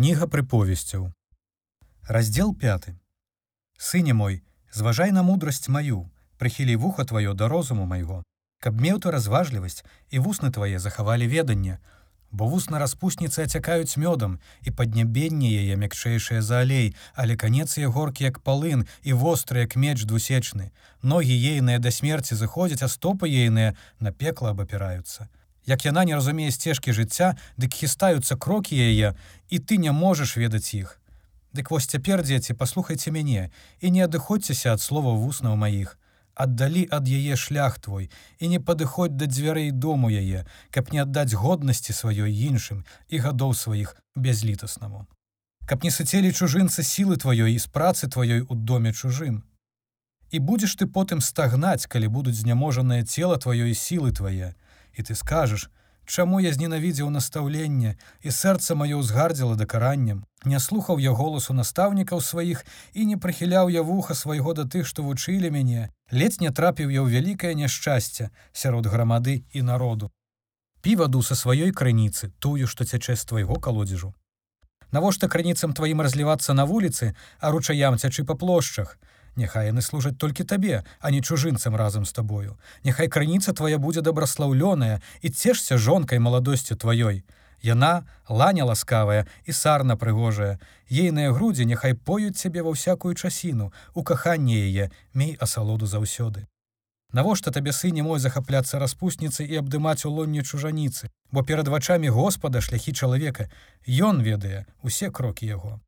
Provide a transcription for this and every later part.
Кніга прыповесцяў. Раздзел 5. Сыне мой, зважай на мудрасць маю, прыхілі вуха тваё да розуму майго, каб меў ты разважлівасць і вусны твае захавалі веданне, бо вусна распусніцы ацякаюць мёдам і паднябенне яе мякчэйшае за алей, але канец яе горкі як палын і востры як меч двусечны. Ногі ейныя да смерці заходзяць, а стопы ейныя на пекла абапіраюцца. Як яна не разумее сцежкі жыцця, дык хістаюцца крокі яе, і ты не можаш ведаць іх. Дык вось цяпер, дзеці, паслухайце мяне і не адыходзьцеся ад слова вуснаў маіх. Аддалі ад яе шлях твой і не падыходь да дзвярэй дому яе, каб не аддаць годнасці сваёй іншым і гадоў сваіх бязлітаснаму. Каб не сыцелі чужынцы сілы тваёй і з працы тваёй у доме чужым. І будзеш ты потым стагнаць, калі будуць зняможанае цела тваёй сілы твае, і ты скажаш, чаму я зненавідзеў настаўленне і сэрца маё ўзгардзіла дакараннем, не слухаў я голасу настаўнікаў сваіх і не прыхіляў я вуха свайго да тых, што вучылі мяне, ледзь не трапіў я ў вялікае няшчасце сярод грамады і народу. Пі ваду са сваёй крыніцы, тую, што цячэ з твайго калодзежу. Навошта крыніцам тваім разлівацца на вуліцы, а ручаям цячы па плошчах, Няхай яны служаць толькі табе, а не чужынцам разам з табою. Няхай крыніца твая будзе дабраслаўлёная і цешся жонкай маладосцю тваёй. Яна ланя ласкавая і сарна прыгожая. Ейныя грудзі няхай поюць цябе ва ўсякую часіну, у каханне яе мей асалоду заўсёды. Навошта табе сыне мой захапляцца распусніцы і абдымаць у лонні чужаніцы, бо перад вачамі Господа шляхі чалавека Ён ведае усе крокі яго.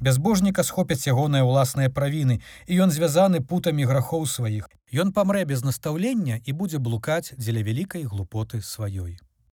Бязбожніка схопяць ягоныя ўласныя правіны, і ён звязаны путамі грахоў сваіх. Ён памрэ без настаўлення і будзе блукаць дзеля вялікай глупоты сваёй.